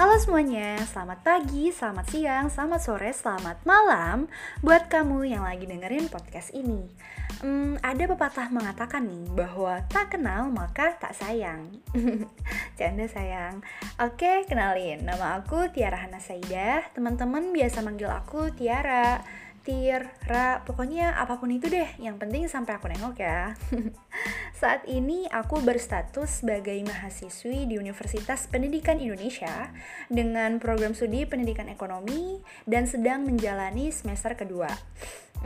Halo semuanya, selamat pagi, selamat siang, selamat sore, selamat malam buat kamu yang lagi dengerin podcast ini. Hmm, ada pepatah mengatakan nih bahwa tak kenal maka tak sayang. Canda sayang. Oke, kenalin. Nama aku Tiara Hana Saidah. Teman-teman biasa manggil aku Tiara. Tir, Ra, pokoknya apa pun itu deh, yang penting sampai aku nengok ya. Saat ini aku berstatus sebagai mahasiswi di Universitas Pendidikan Indonesia dengan program studi pendidikan ekonomi dan sedang menjalani semester kedua.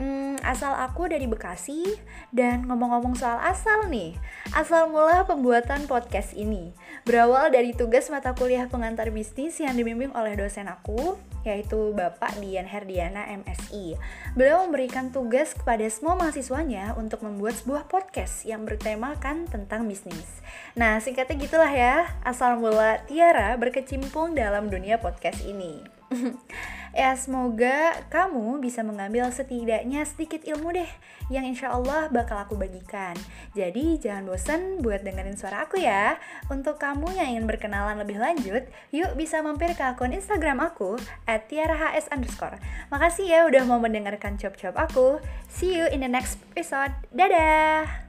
Hmm, asal aku dari Bekasi dan ngomong-ngomong soal asal nih, asal mula pembuatan podcast ini berawal dari tugas mata kuliah pengantar bisnis yang dibimbing oleh dosen aku, yaitu Bapak Dian Herdiana MSI. Beliau memberikan tugas kepada semua mahasiswanya untuk membuat sebuah podcast yang bertemakan tentang bisnis. Nah, singkatnya gitulah ya, asal mula Tiara berkecimpung dalam dunia podcast ini. ya semoga kamu bisa mengambil setidaknya sedikit ilmu deh yang insya Allah bakal aku bagikan. Jadi jangan bosen buat dengerin suara aku ya. Untuk kamu yang ingin berkenalan lebih lanjut, yuk bisa mampir ke akun Instagram aku at tiarahs underscore. Makasih ya udah mau mendengarkan cop-cop aku. See you in the next episode. Dadah!